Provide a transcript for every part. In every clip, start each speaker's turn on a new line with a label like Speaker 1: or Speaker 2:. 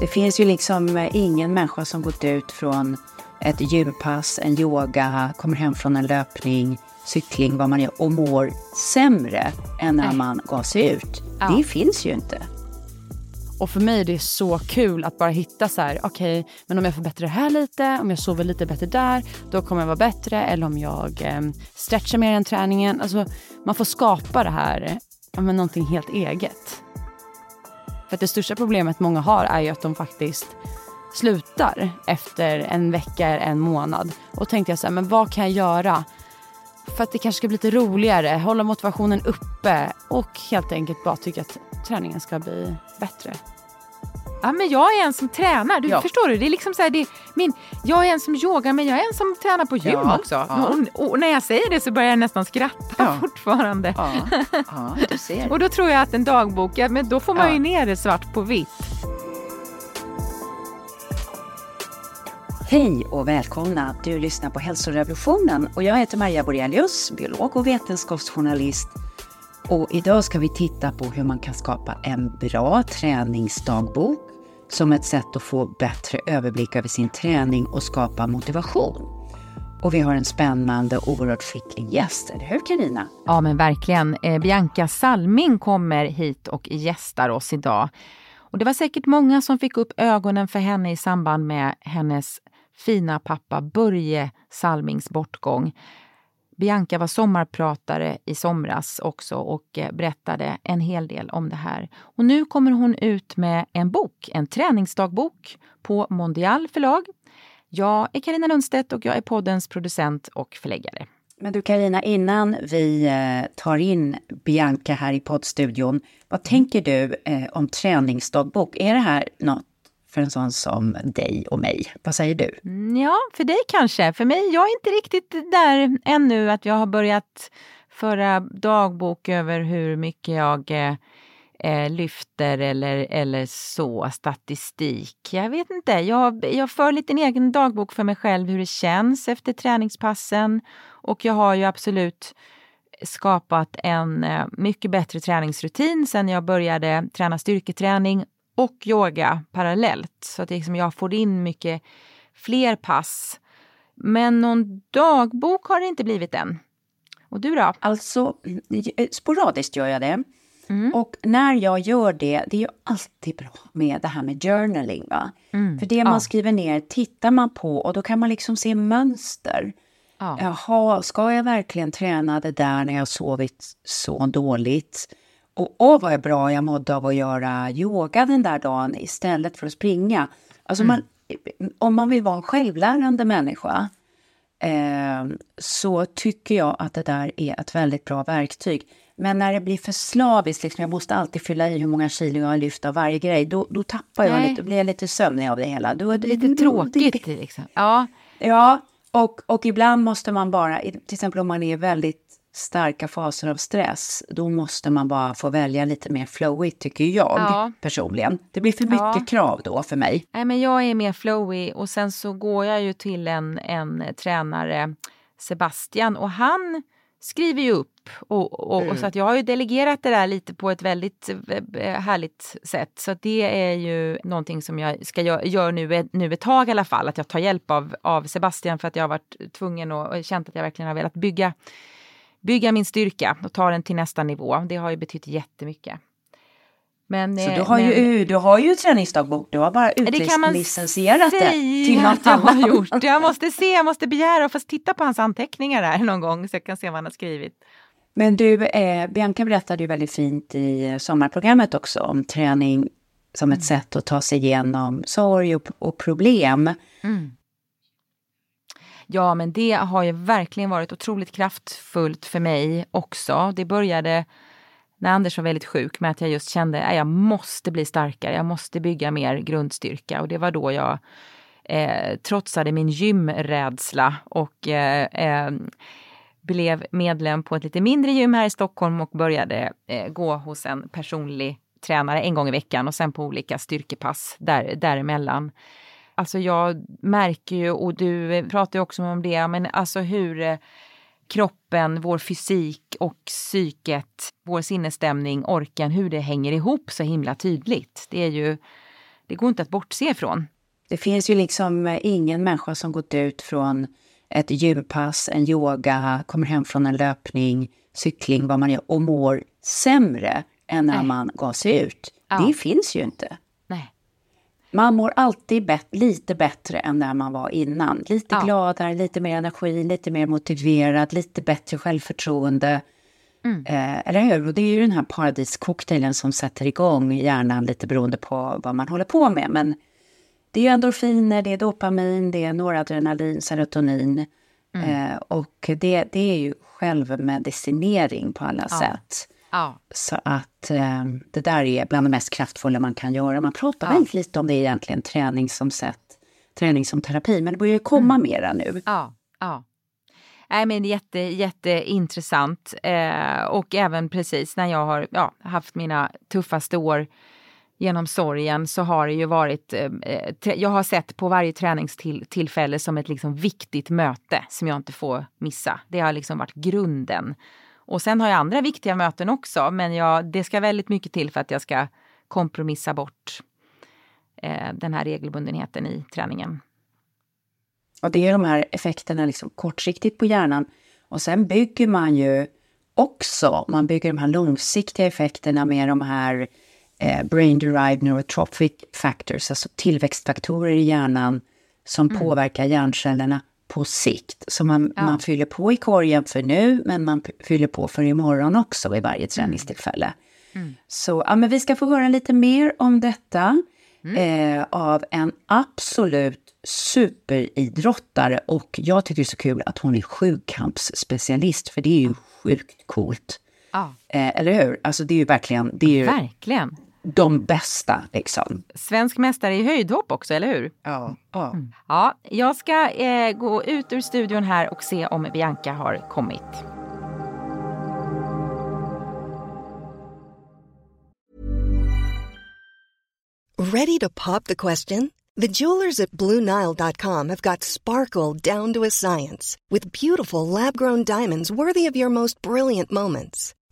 Speaker 1: Det finns ju liksom ingen människa som gått ut från ett djurpass, en yoga, kommer hem från en löpning, cykling, vad man gör och mår sämre än när
Speaker 2: Nej.
Speaker 1: man gav sig ut.
Speaker 2: Ja.
Speaker 1: Det finns ju inte.
Speaker 2: Och för mig är det så kul att bara hitta så här, okej, men om jag förbättrar det här lite, om jag sover lite bättre där, då kommer jag vara bättre. Eller om jag eh, stretchar mer än träningen. Alltså, man får skapa det här, men någonting helt eget. För att det största problemet många har är ju att de faktiskt slutar efter en vecka eller en månad. Och tänkte jag så här, men vad kan jag göra för att det kanske ska bli lite roligare, hålla motivationen uppe och helt enkelt bara tycka att träningen ska bli bättre.
Speaker 3: Ja, men jag är en som tränar. Du
Speaker 1: Ja.
Speaker 3: förstår du? Det är liksom så här, det är min, jag är en som yogar men jag är en som tränar på gym
Speaker 1: Ja,
Speaker 3: också.
Speaker 1: ja.
Speaker 3: Och, och när jag säger det så börjar jag nästan skratta
Speaker 1: Ja.
Speaker 3: fortfarande.
Speaker 1: Ja, ja du ser.
Speaker 3: Och då tror jag att en dagbok, ja, men då får man
Speaker 1: Ja.
Speaker 3: ju ner det svart på vitt.
Speaker 1: Hej och välkomna! Du lyssnar på Hälsorevolutionen och jag heter Maria Borelius, biolog och vetenskapsjournalist. Och idag ska vi titta på hur man kan skapa en bra träningsdagbok som ett sätt att få bättre överblick över sin träning och skapa motivation. Och vi har en spännande och oerhört skicklig gäst, eller hur Karina?
Speaker 3: Ja men verkligen. Eh, Bianca Salming kommer hit och gästar oss idag. Och det var säkert många som fick upp ögonen för henne i samband med hennes fina pappa Börje Salmings bortgång. Bianca var sommarpratare i somras också och eh, berättade en hel del om det här. Och nu kommer hon ut med en bok, en träningsdagbok på Mondial förlag. Jag är Karina Lundstedt och jag är poddens producent och förläggare.
Speaker 1: Men du Karina, innan vi eh, tar in Bianca här i poddstudion, vad tänker du eh, om träningsdagbok? Är det här något för en sån som dig och mig? Vad säger du?
Speaker 3: Mm, ja, för dig kanske. För mig, jag är inte riktigt där ännu att jag har börjat föra dagbok över hur mycket jag eh, eh, lyfter eller, eller så, statistik. Jag vet inte, jag, jag för lite en egen dagbok för mig själv hur det känns efter träningspassen. Och jag har ju absolut skapat en eh, mycket bättre träningsrutin sen jag började träna styrketräning och yoga parallellt. Så att liksom jag får in mycket fler pass. Men någon dagbok har det inte blivit än. Och du då?
Speaker 1: Alltså, eh, sporadiskt gör jag det.
Speaker 3: Mm.
Speaker 1: Och när jag gör det, det är ju alltid bra med det här med journaling. Va? För det man
Speaker 3: Ja.
Speaker 1: skriver ner tittar man på och då kan man liksom se mönster.
Speaker 3: Ja.
Speaker 1: Jaha, ska jag verkligen träna det där när jag sovit så dåligt? Och åh vad bra jag mådde av att göra yoga den där dagen istället för att springa. Alltså man, om man vill vara en självlärande människa eh, så tycker jag att det där är ett väldigt bra verktyg. Men när det blir för slaviskt, liksom, jag måste alltid fylla i hur många kilo jag har lyft av varje grej, då, då tappar jag
Speaker 3: Nej.
Speaker 1: lite, blir jag lite sömnig av det hela. Då är det
Speaker 3: Lite tråkigt liksom. Ja.
Speaker 1: Ja, och, och ibland måste man bara, till exempel om man är väldigt starka faser av stress, då måste man bara få välja lite mer flowigt tycker jag
Speaker 3: Ja.
Speaker 1: personligen. Det blir för mycket
Speaker 3: Ja.
Speaker 1: krav då för mig.
Speaker 3: Nej, men jag är mer flowy och sen så går jag ju till en, en tränare, Sebastian, och han skriver ju upp. Och, och, och så att jag har ju delegerat det där lite på ett väldigt eh, härligt sätt. Så att det är ju någonting som jag ska göra gör nu, ett- nu ett tag i alla fall. Att jag tar hjälp av, av Sebastian för att jag har varit tvungen och, och känt att jag verkligen har velat bygga, bygga min styrka och ta den till nästa nivå. Det har ju betytt jättemycket. Men,
Speaker 1: Så
Speaker 3: eh,
Speaker 1: du har,
Speaker 3: men-
Speaker 1: ju, du har ju träningsdagbok, du har bara
Speaker 3: det
Speaker 1: utlicensierat det till
Speaker 3: säga
Speaker 1: något
Speaker 3: att jag
Speaker 1: annat.
Speaker 3: gjort. Jag måste se, jag måste begära att få titta på hans anteckningar där någon gång så jag kan se vad han har skrivit.
Speaker 1: Men du, eh, Bianca berättade ju väldigt fint i sommarprogrammet också om träning som
Speaker 3: Mm.
Speaker 1: ett sätt att ta sig igenom sorg och, och problem.
Speaker 3: Ja, men det har ju verkligen varit otroligt kraftfullt för mig också. Det började när Anders var väldigt sjuk med att jag just kände att jag måste bli starkare, jag måste bygga mer grundstyrka och det var då jag eh, trotsade min gymrädsla och eh, eh, blev medlem på ett lite mindre gym här i Stockholm och började eh, gå hos en personlig tränare en gång i veckan och sen på olika styrkepass där, däremellan. Alltså jag märker ju, och du pratar ju också om det, men alltså hur eh, kroppen, vår fysik och psyket, vår sinnesstämning, orken, hur det hänger ihop så himla tydligt. Det är ju det går inte att bortse ifrån.
Speaker 1: Det finns ju liksom eh, ingen människa som gått ut från ett gympass, en yoga, kommer hem från en löpning, cykling, vad man gör och mår sämre än när Nej. man gav sig ut. Ja. Det finns ju inte. Man mår alltid bet lite bättre än när man var innan. Lite ja. gladare, lite mer energi, lite mer motiverad, lite bättre självförtroende. Mm. Eh, eller hur? Och det är ju den här paradiscocktailen som sätter igång hjärnan lite beroende på vad man håller på med. Men det är endorfiner, det är dopamin, det är noradrenalin, serotonin. Mm. Eh, och det, det är ju självmedicinering på alla ja. sätt.
Speaker 3: Ja.
Speaker 1: Så att eh, det där är bland det mest kraftfulla man kan göra. Man pratar ja. väldigt lite om det egentligen, träning som sätt, träning som terapi, men det börjar ju komma mm. mera nu.
Speaker 3: Ja, ja. Nej, men jätte, jätteintressant. Eh, och även precis när jag har ja, haft mina tuffaste år genom sorgen så har det ju varit, eh, jag har sett på varje träningstillfälle som ett liksom viktigt möte som jag inte får missa. Det har liksom varit grunden. Och sen har jag andra viktiga möten också men jag, det ska väldigt mycket till för att jag ska kompromissa bort eh, den här regelbundenheten i träningen.
Speaker 1: Och det är de här effekterna liksom kortsiktigt på hjärnan. Och sen bygger man ju också, man bygger de här långsiktiga effekterna med de här eh, brain derived neurotrophic factors, alltså tillväxtfaktorer i hjärnan som mm. påverkar hjärncellerna på sikt. Så man, ja. man fyller på i korgen för nu, men man fyller på för imorgon också vid varje träningstillfälle. Mm. Så ja, men vi ska få höra lite mer om detta mm. eh, av en absolut superidrottare och jag tycker det är så kul att hon är sjukampsspecialist för det är ju sjukt coolt.
Speaker 3: Ja.
Speaker 1: Eh, eller hur? Alltså det är ju verkligen, det är ju
Speaker 3: verkligen.
Speaker 1: De bästa liksom.
Speaker 3: Svensk mästare i höjdhopp också, eller hur?
Speaker 1: Ja. Ja, mm.
Speaker 3: ja jag ska eh, gå ut ur studion här och se om Bianca har kommit.
Speaker 4: Ready to pop the question? The jewelers at BlueNile.com have got sparkle down to a science with beautiful lab-grown diamonds worthy of your most brilliant moments.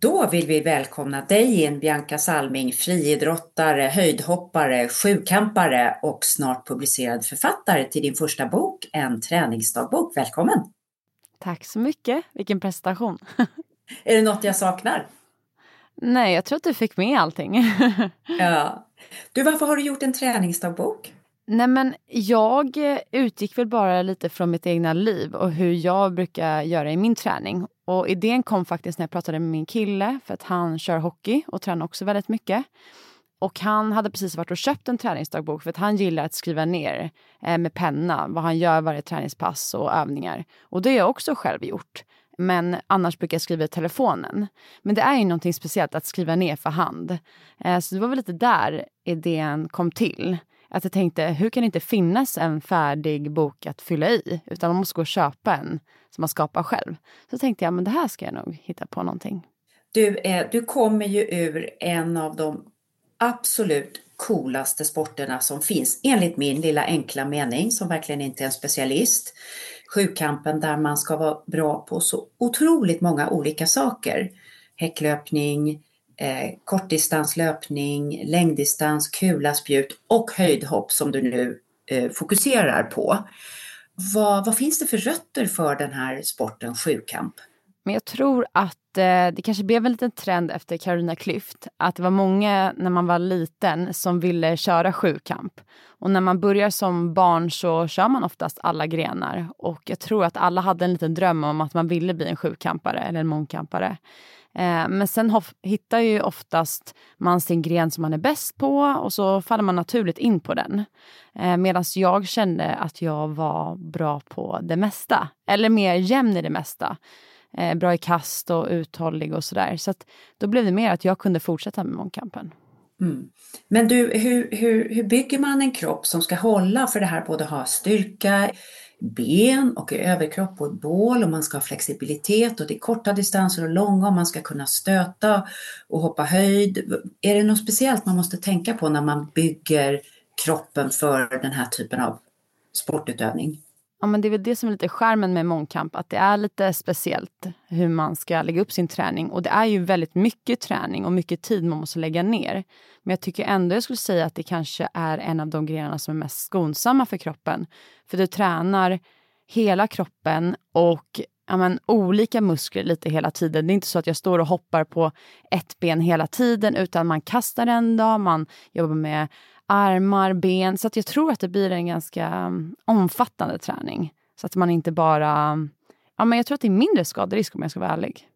Speaker 1: Då vill vi välkomna dig in, Bianca Salming, friidrottare, höjdhoppare, sjukampare och snart publicerad författare till din första bok, En träningsdagbok. Välkommen!
Speaker 2: Tack så mycket, vilken presentation.
Speaker 1: Är det något jag saknar?
Speaker 2: Nej, jag tror att du fick med allting.
Speaker 1: ja. Du, varför har du gjort en träningsdagbok?
Speaker 2: Nej men jag eh, utgick väl bara lite från mitt egna liv och hur jag brukar göra i min träning. Och idén kom faktiskt när jag pratade med min kille för att han kör hockey och tränar också väldigt mycket. Och han hade precis varit och köpt en träningsdagbok för att han gillar att skriva ner eh, med penna vad han gör varje träningspass och övningar. Och det har jag också själv gjort. Men annars brukar jag skriva i telefonen. Men det är ju någonting speciellt att skriva ner för hand. Eh, så det var väl lite där idén kom till. Att jag tänkte, hur kan det inte finnas en färdig bok att fylla i? Utan man måste gå och köpa en som man skapar själv. Så tänkte jag, men det här ska jag nog hitta på någonting.
Speaker 1: Du, eh, du kommer ju ur en av de absolut coolaste sporterna som finns, enligt min lilla enkla mening, som verkligen inte är en specialist. Sjukampen där man ska vara bra på så otroligt många olika saker. Häcklöpning, eh, kortdistanslöpning, längddistans, kula, spjut och höjdhopp som du nu eh, fokuserar på. Vad, vad finns det för rötter för den här sporten sjukamp?
Speaker 2: Men jag tror att eh, det kanske blev en liten trend efter Carolina Klüft. Att det var många när man var liten som ville köra sjukamp. Och när man börjar som barn så kör man oftast alla grenar. Och jag tror att alla hade en liten dröm om att man ville bli en sjukampare eller en mångkampare. Eh, men sen hittar ju oftast man sin gren som man är bäst på och så faller man naturligt in på den. Eh, Medan jag kände att jag var bra på det mesta. Eller mer jämn i det mesta eh, bra i kast och uthållig och sådär. Så att då blev det mer att jag kunde fortsätta med mångkampen.
Speaker 1: Mm. Men du, hur, hur, hur bygger man en kropp som ska hålla för det här både ha styrka, ben och överkropp på ett bål och man ska ha flexibilitet och det är korta distanser och långa och man ska kunna stöta och hoppa höjd. Är det något speciellt man måste tänka på när man bygger kroppen för den här typen av sportutövning?
Speaker 2: Ja, men det är väl det som är lite skärmen med mångkamp, att det är lite speciellt hur man ska lägga upp sin träning. Och det är ju väldigt mycket träning och mycket tid man måste lägga ner. Men jag tycker ändå jag skulle säga att det kanske är en av de grenarna som är mest skonsamma för kroppen. För du tränar hela kroppen och ja, men, olika muskler lite hela tiden. Det är inte så att jag står och hoppar på ett ben hela tiden utan man kastar en dag, man jobbar med armar, ben. Så att jag tror att det blir en ganska mm, omfattande träning. Så att man inte bara... Ja, men jag tror att det är mindre skaderisk om jag ska vara ärlig.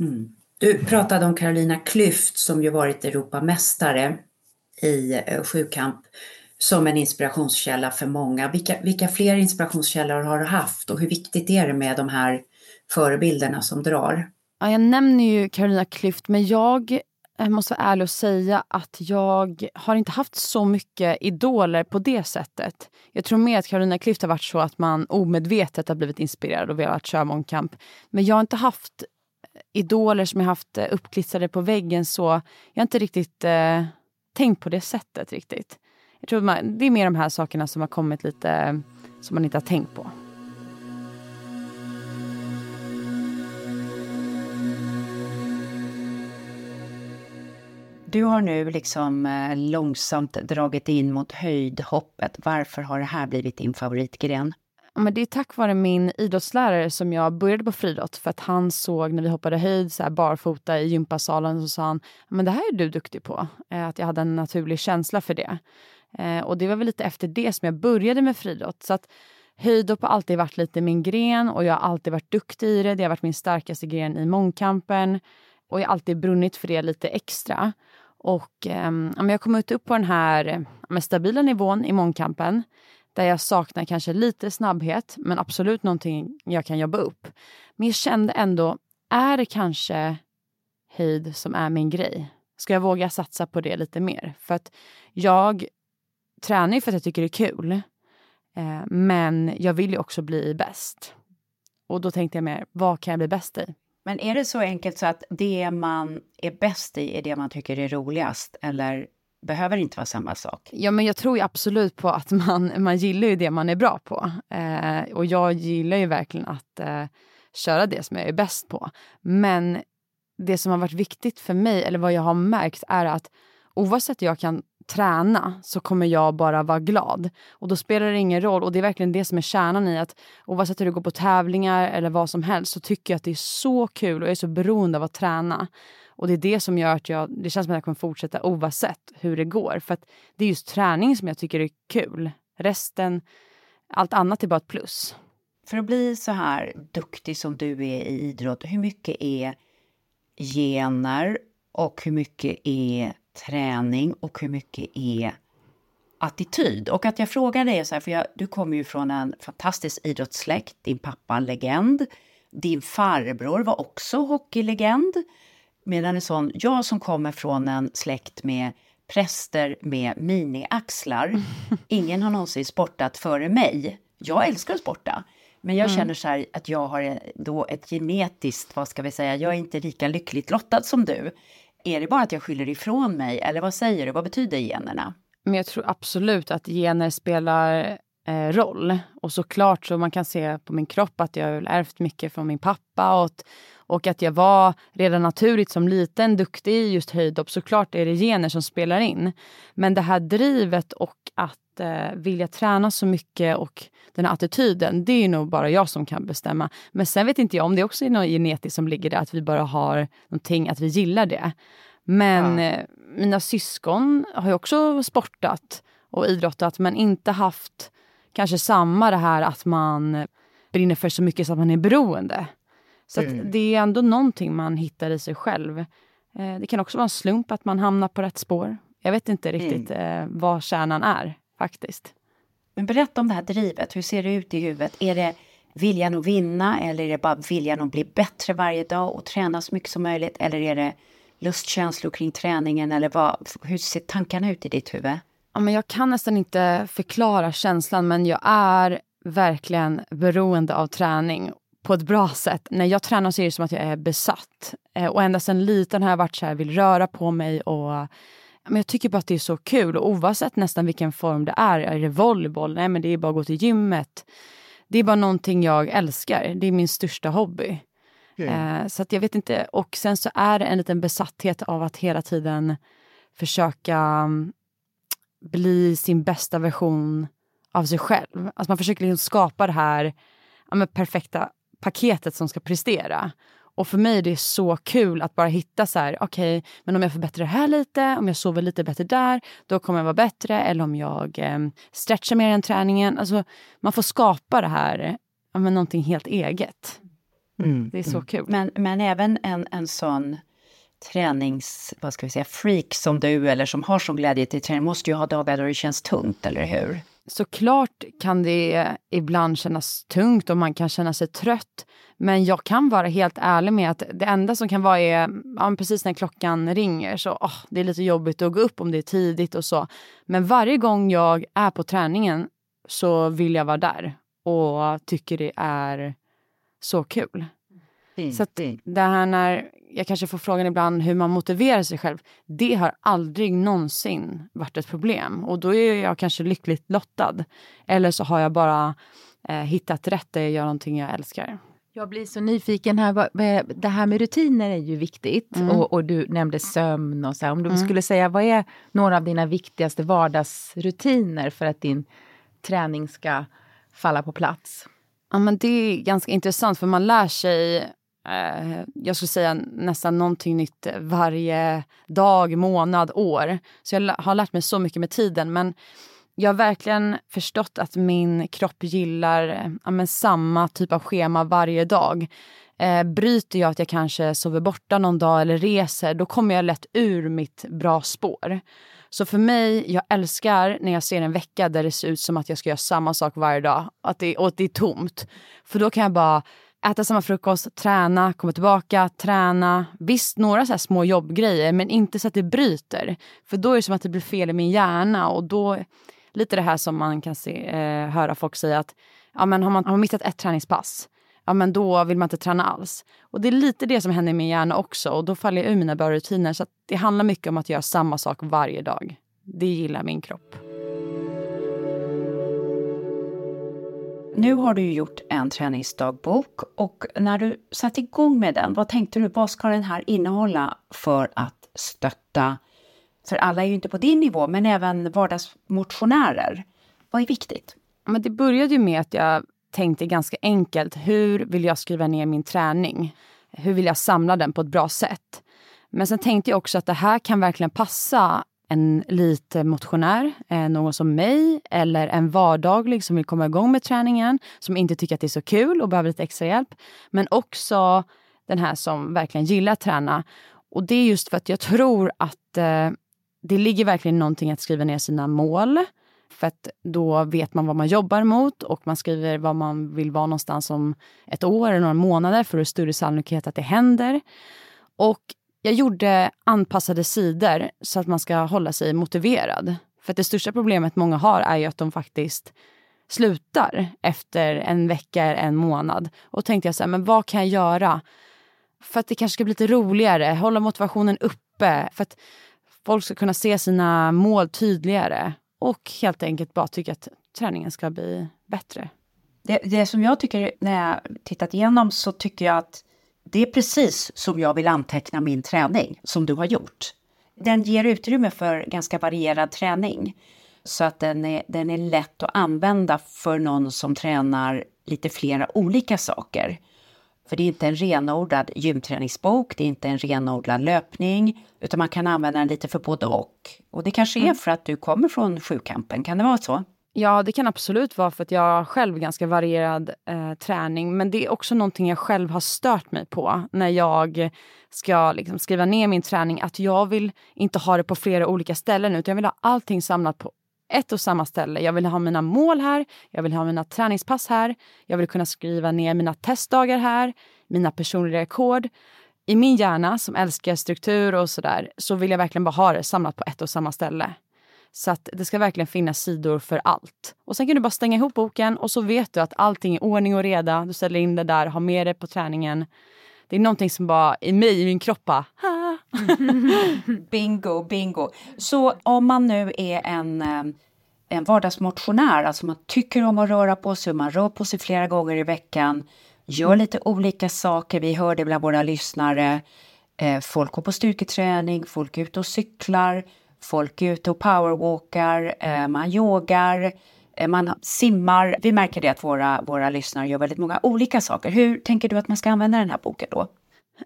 Speaker 1: Mm. Du pratade om Carolina Klüft som ju varit Europamästare i eh, sjukamp som en inspirationskälla för många. Vilka, vilka fler inspirationskällor har du haft och hur viktigt är det med de här förebilderna som drar?
Speaker 2: Ja, jag nämner ju Carolina Klüft, men jag jag måste vara ärlig och säga att jag har inte haft så mycket idoler på det sättet. Jag tror mer att Carolina Klüft har varit så att man omedvetet har blivit inspirerad och velat köra mångkamp. Men jag har inte haft eh, idoler som jag haft eh, uppklistrade på väggen så. Jag har inte riktigt eh, tänkt på det sättet riktigt. Jag tror man, det är mer de här sakerna som har kommit lite eh, som man inte har tänkt på.
Speaker 1: Du har nu liksom eh, långsamt dragit in mot höjdhoppet. Varför har det här blivit din favoritgren?
Speaker 2: men det är tack vare min idrottslärare som jag började på friidrott. För att han såg när vi hoppade höjd så här barfota i gympasalen så sa han men det här är du duktig på. Eh, att jag hade en naturlig känsla för det. Eh, och det var väl lite efter det som jag började med friidrott. Så att höjdhopp har alltid varit lite min gren och jag har alltid varit duktig i det. Det har varit min starkaste gren i mångkampen. Och jag har alltid brunnit för det lite extra. Och eh, jag kom ut upp på den här eh, stabila nivån i mångkampen där jag saknar kanske lite snabbhet, men absolut någonting jag kan jobba upp. Men jag kände ändå, är det kanske höjd som är min grej? Ska jag våga satsa på det lite mer? För att jag tränar ju för att jag tycker det är kul. Eh, men jag vill ju också bli bäst. Och då tänkte jag mer, vad kan jag bli bäst i?
Speaker 1: Men är det så enkelt så att det man är bäst i är det man tycker är roligast? Eller behöver det inte vara samma sak?
Speaker 2: Ja, men jag tror ju absolut på att man, man gillar ju det man är bra på. Eh, och jag gillar ju verkligen att eh, köra det som jag är bäst på. Men det som har varit viktigt för mig, eller vad jag har märkt, är att oavsett jag kan träna så kommer jag bara vara glad. Och då spelar det ingen roll. Och det är verkligen det som är kärnan i att oavsett hur du går på tävlingar eller vad som helst så tycker jag att det är så kul och jag är så beroende av att träna. Och det är det som gör att jag, det känns som att jag kommer fortsätta oavsett hur det går. För att det är just träning som jag tycker är kul. Resten, allt annat är bara ett plus.
Speaker 1: För att bli så här duktig som du är i idrott, hur mycket är gener och hur mycket är träning och hur mycket är attityd? Och att jag frågar dig så här, för jag, du kommer ju från en fantastisk idrottssläkt, din pappa en legend, din farbror var också hockeylegend, medan en sån, jag som kommer från en släkt med präster med miniaxlar, ingen har någonsin sportat före mig. Jag älskar att sporta, men jag mm. känner så här att jag har då ett genetiskt, vad ska vi säga, jag är inte lika lyckligt lottad som du är det bara att jag skyller ifrån mig eller vad säger du? Vad betyder generna?
Speaker 2: Men jag tror absolut att gener spelar eh, roll. Och såklart så man kan se på min kropp att jag har ärvt mycket från min pappa och, och att jag var redan naturligt som liten duktig i just höjdhopp. Såklart är det gener som spelar in. Men det här drivet och att eh, vilja träna så mycket och den här attityden, det är nog bara jag som kan bestämma. Men sen vet inte jag om det också är något genetiskt som ligger där, att vi bara har någonting, att vi gillar det. Men ja. eh, mina syskon har ju också sportat och idrottat men inte haft kanske samma det här att man brinner för så mycket så att man är beroende. Så mm. det är ändå någonting man hittar i sig själv. Eh, det kan också vara en slump att man hamnar på rätt spår. Jag vet inte riktigt mm. eh, vad kärnan är faktiskt.
Speaker 1: Men berätta om det här drivet. Hur ser det ut i huvudet? Är det viljan att vinna eller är det bara viljan att bli bättre varje dag och träna så mycket som möjligt? Eller är det lustkänslor kring träningen? Eller vad, hur ser tankarna ut i ditt huvud?
Speaker 2: Ja, men jag kan nästan inte förklara känslan men jag är verkligen beroende av träning på ett bra sätt. När jag tränar så är det som att jag är besatt. Eh, och ända sedan liten har jag varit så här, vill röra på mig och men jag tycker bara att det är så kul och oavsett nästan vilken form det är. Är det volleyboll? Nej men det är bara att gå till gymmet. Det är bara någonting jag älskar. Det är min största hobby. Mm. Eh, så att jag vet inte. Och sen så är det en liten besatthet av att hela tiden försöka mm, bli sin bästa version av sig själv. Alltså man försöker liksom skapa det här ja, perfekta paketet som ska prestera. Och för mig är det så kul att bara hitta så här, okej, okay, men om jag förbättrar det här lite, om jag sover lite bättre där, då kommer jag vara bättre. Eller om jag eh, stretchar mer än träningen. Alltså, man får skapa det här, ja, men någonting helt eget. Mm, det är så mm. kul.
Speaker 1: Men, men även en, en sån tränings, vad ska vi säga, freak som du eller som har sån glädje till träning måste ju ha dagar då det känns tungt, eller hur?
Speaker 2: Såklart kan det ibland kännas tungt och man kan känna sig trött. Men jag kan vara helt ärlig med att det enda som kan vara är ja, precis när klockan ringer så oh, det är lite jobbigt att gå upp om det är tidigt och så. Men varje gång jag är på träningen så vill jag vara där och tycker det är så kul. Mm. Så det här när jag kanske får frågan ibland hur man motiverar sig själv. Det har aldrig någonsin varit ett problem och då är jag kanske lyckligt lottad. Eller så har jag bara eh, hittat rätt där jag gör någonting jag älskar.
Speaker 3: Jag blir så nyfiken här. Det här med rutiner är ju viktigt. Mm. Och, och, du nämnde sömn och så. Här. Om du mm. skulle säga, vad är några av dina viktigaste vardagsrutiner för att din träning ska falla på plats?
Speaker 2: Ja, men det är ganska intressant för man lär sig Eh, jag skulle säga nästan någonting nytt varje dag, månad, år. Så jag har lärt mig så mycket med tiden. Men jag har verkligen förstått att min kropp gillar eh, ja, men samma typ av schema varje dag. Eh, bryter jag att jag kanske sover borta någon dag eller reser, då kommer jag lätt ur mitt bra spår. Så för mig, jag älskar när jag ser en vecka där det ser ut som att jag ska göra samma sak varje dag att det, och att det är tomt. För då kan jag bara äta samma frukost, träna, komma tillbaka, träna. Visst, några så små jobbgrejer, men inte så att det bryter. För då är det som att det blir fel i min hjärna och då, lite det här som man kan se, eh, höra folk säga att ja, men har, man, har man missat ett träningspass, ja men då vill man inte träna alls. Och det är lite det som händer i min hjärna också och då faller jag ur mina bra rutiner. Så det handlar mycket om att göra samma sak varje dag. Det gillar min kropp.
Speaker 1: Nu har du gjort en träningsdagbok och när du satte igång med den, vad tänkte du, vad ska den här innehålla för att stötta, för alla är ju inte på din nivå, men även vardagsmotionärer. Vad är viktigt?
Speaker 2: Men det började ju med att jag tänkte ganska enkelt, hur vill jag skriva ner min träning? Hur vill jag samla den på ett bra sätt? Men sen tänkte jag också att det här kan verkligen passa en lite motionär, eh, någon som mig eller en vardaglig som vill komma igång med träningen, som inte tycker att det är så kul och behöver lite extra hjälp. Men också den här som verkligen gillar att träna. Och det är just för att jag tror att eh, det ligger verkligen någonting att skriva ner sina mål. För att då vet man vad man jobbar mot och man skriver vad man vill vara någonstans om ett år eller några månader för att det är större sannolikhet att det händer. Och jag gjorde anpassade sidor så att man ska hålla sig motiverad. För det största problemet många har är ju att de faktiskt slutar efter en vecka, eller en månad. Och tänkte jag så här, men vad kan jag göra för att det kanske ska bli lite roligare, hålla motivationen uppe uppe. För att folk ska kunna se sina mål tydligare och helt enkelt bara tycka att träningen ska bli bättre.
Speaker 1: Det, det som jag tycker när jag tittat igenom så tycker jag att det är precis som jag vill anteckna min träning som du har gjort. Den ger utrymme för ganska varierad träning så att den är, den är lätt att använda för någon som tränar lite flera olika saker. För det är inte en renodlad gymträningsbok, det är inte en renodlad löpning, utan man kan använda den lite för både och. Och det kanske är mm. för att du kommer från sjukampen, kan det vara så?
Speaker 2: Ja, det kan absolut vara för att jag har själv ganska varierad eh, träning. Men det är också någonting jag själv har stört mig på när jag ska liksom, skriva ner min träning. Att jag vill inte ha det på flera olika ställen utan jag vill ha allting samlat på ett och samma ställe. Jag vill ha mina mål här, jag vill ha mina träningspass här, jag vill kunna skriva ner mina testdagar här, mina personliga rekord. I min hjärna som älskar struktur och sådär så vill jag verkligen bara ha det samlat på ett och samma ställe. Så att det ska verkligen finnas sidor för allt. Och sen kan du bara stänga ihop boken och så vet du att allting är ordning och reda. Du ställer in det där, har med det på träningen. Det är någonting som bara i mig, i min kropp bara,
Speaker 1: bingo, bingo. Så om man nu är en, eh, en vardagsmotionär, alltså man tycker om att röra på sig, man rör på sig flera gånger i veckan, gör lite olika saker, vi hör det bland våra lyssnare, eh, folk går på styrketräning, folk är ute och cyklar, folk är ute och powerwalkar, eh, man yogar, eh, man simmar. Vi märker det att våra, våra lyssnare gör väldigt många olika saker. Hur tänker du att man ska använda den här boken då?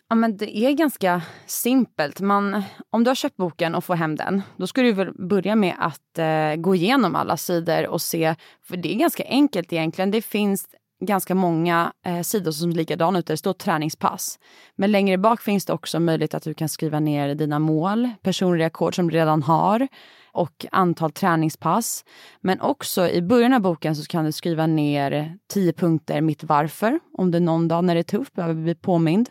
Speaker 2: Ja, men det är ganska simpelt. Man, om du har köpt boken och får hem den, då ska du väl börja med att eh, gå igenom alla sidor och se, för det är ganska enkelt egentligen. Det finns ganska många eh, sidor som ser likadana ut. där Det står träningspass. Men längre bak finns det också möjlighet att du kan skriva ner dina mål, personliga rekord som du redan har och antal träningspass. Men också i början av boken så kan du skriva ner tio punkter mitt varför. Om det är någon dag när det är tufft behöver bli påmind.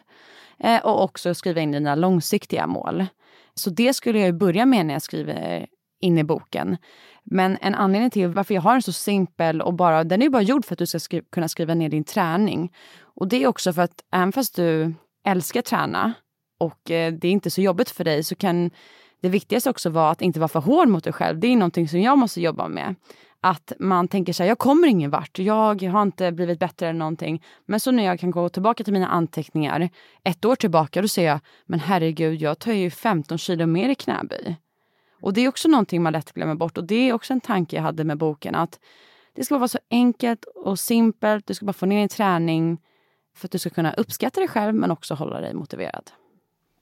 Speaker 2: Eh, och också skriva in dina långsiktiga mål. Så det skulle jag börja med när jag skriver in i boken. Men en anledning till varför jag har den så simpel och bara, den är bara gjord för att du ska skri kunna skriva ner din träning. Och det är också för att även fast du älskar träna och eh, det är inte så jobbigt för dig så kan det viktigaste också vara att inte vara för hård mot dig själv. Det är någonting som jag måste jobba med. Att man tänker så här, jag kommer ingen vart. Jag har inte blivit bättre eller någonting. Men så när jag kan gå tillbaka till mina anteckningar ett år tillbaka, då ser jag, men herregud, jag tar ju 15 kilo mer i knäböj. Och det är också någonting man lätt glömmer bort och det är också en tanke jag hade med boken att det ska vara så enkelt och simpelt. Du ska bara få ner din träning för att du ska kunna uppskatta dig själv men också hålla dig motiverad.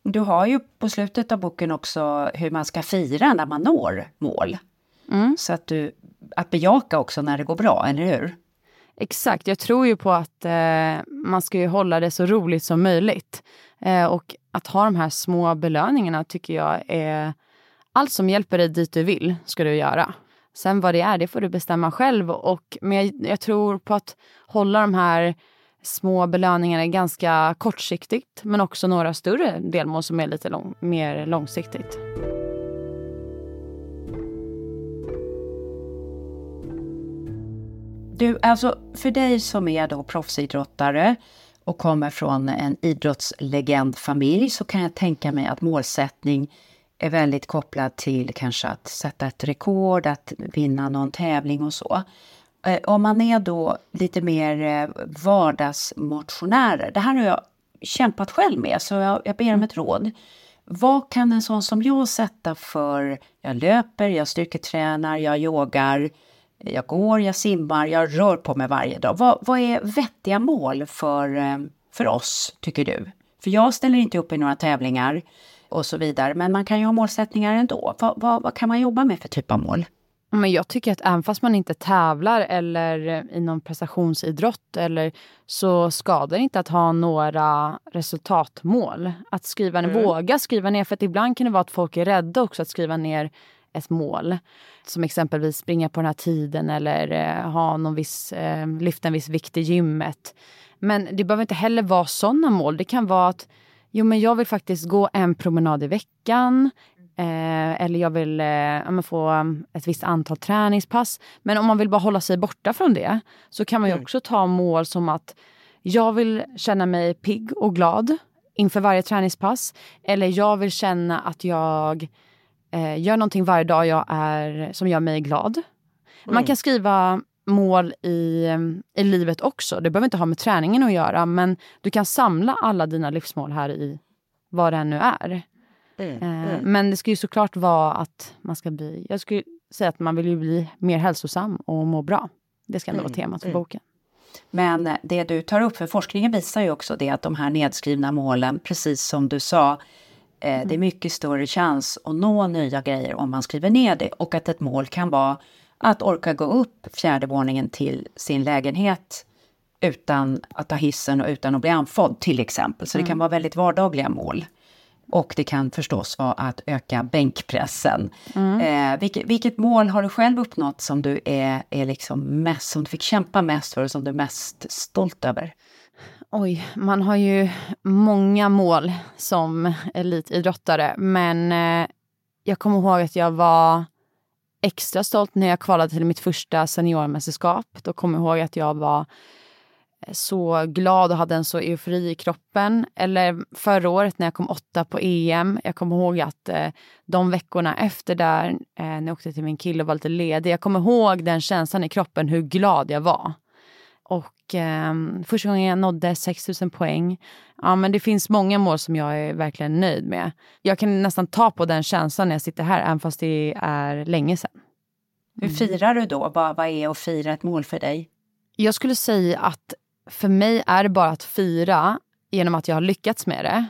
Speaker 1: Du har ju på slutet av boken också hur man ska fira när man når mål. Mm. Så att, du, att bejaka också när det går bra, eller hur?
Speaker 2: Exakt, jag tror ju på att eh, man ska ju hålla det så roligt som möjligt. Eh, och att ha de här små belöningarna tycker jag är allt som hjälper dig dit du vill ska du göra. Sen vad det är, det får du bestämma själv. Och, men jag, jag tror på att hålla de här små belöningarna ganska kortsiktigt men också några större delmål som är lite lång, mer långsiktigt.
Speaker 1: Du, alltså för dig som är då proffsidrottare och kommer från en idrottslegendfamilj så kan jag tänka mig att målsättning är väldigt kopplad till kanske att sätta ett rekord, att vinna någon tävling och så. Eh, om man är då lite mer eh, vardagsmotionärer, det här har jag kämpat själv med så jag, jag ber om ett råd. Vad kan en sån som jag sätta för, jag löper, jag styrketränar, jag yogar, jag går, jag simmar, jag rör på mig varje dag. Vad, vad är vettiga mål för, eh, för oss, tycker du? För jag ställer inte upp i några tävlingar och så vidare, men man kan ju ha målsättningar ändå. Vad, vad, vad kan man jobba med för typ av mål?
Speaker 2: Men jag tycker att även fast man inte tävlar eller i någon prestationsidrott eller, så skadar det inte att ha några resultatmål. Att skriva ner, mm. våga skriva ner, för att ibland kan det vara att folk är rädda också att skriva ner ett mål. Som exempelvis springa på den här tiden eller eh, ha någon viss, eh, lyfta en viss vikt i gymmet. Men det behöver inte heller vara sådana mål. Det kan vara att jo, men jag vill faktiskt gå en promenad i veckan. Eh, eller jag vill eh, få ett visst antal träningspass. Men om man vill bara hålla sig borta från det så kan man ju mm. också ta mål som att jag vill känna mig pigg och glad inför varje träningspass. Eller jag vill känna att jag eh, gör någonting varje dag jag är, som gör mig glad. Mm. Man kan skriva mål i, i livet också. Det behöver inte ha med träningen att göra men du kan samla alla dina livsmål här i vad det nu är. Mm, eh, mm. Men det ska ju såklart vara att man ska bli... Jag skulle säga att man vill ju bli mer hälsosam och må bra. Det ska ändå vara mm, temat för mm. boken.
Speaker 1: Men det du tar upp, för forskningen visar ju också det att de här nedskrivna målen, precis som du sa, eh, det är mm. mycket större chans att nå nya grejer om man skriver ner det och att ett mål kan vara att orka gå upp fjärde våningen till sin lägenhet utan att ta hissen och utan att bli andfådd till exempel. Så mm. det kan vara väldigt vardagliga mål. Och det kan förstås vara att öka bänkpressen. Mm. Eh, vilket, vilket, mål har du själv uppnått som du är, är liksom mest, som du fick kämpa mest för och som du är mest stolt över?
Speaker 2: Oj, man har ju många mål som elitidrottare, men eh, jag kommer ihåg att jag var extra stolt när jag kvalade till mitt första seniormästerskap. Då kommer jag ihåg att jag var eh, så glad och hade en så eufori i kroppen. Eller förra året när jag kom åtta på EM. Jag kommer ihåg att eh, de veckorna efter där, eh, när jag åkte till min kille och var lite ledig. Jag kommer ihåg den känslan i kroppen, hur glad jag var. Och eh, första gången jag nådde 6000 poäng. Ja, men det finns många mål som jag är verkligen nöjd med. Jag kan nästan ta på den känslan när jag sitter här, även fast det är länge sedan.
Speaker 1: Hur firar du då? Vad, vad är att fira ett mål för dig?
Speaker 2: Jag skulle säga att för mig är det bara att fira genom att jag har lyckats med det.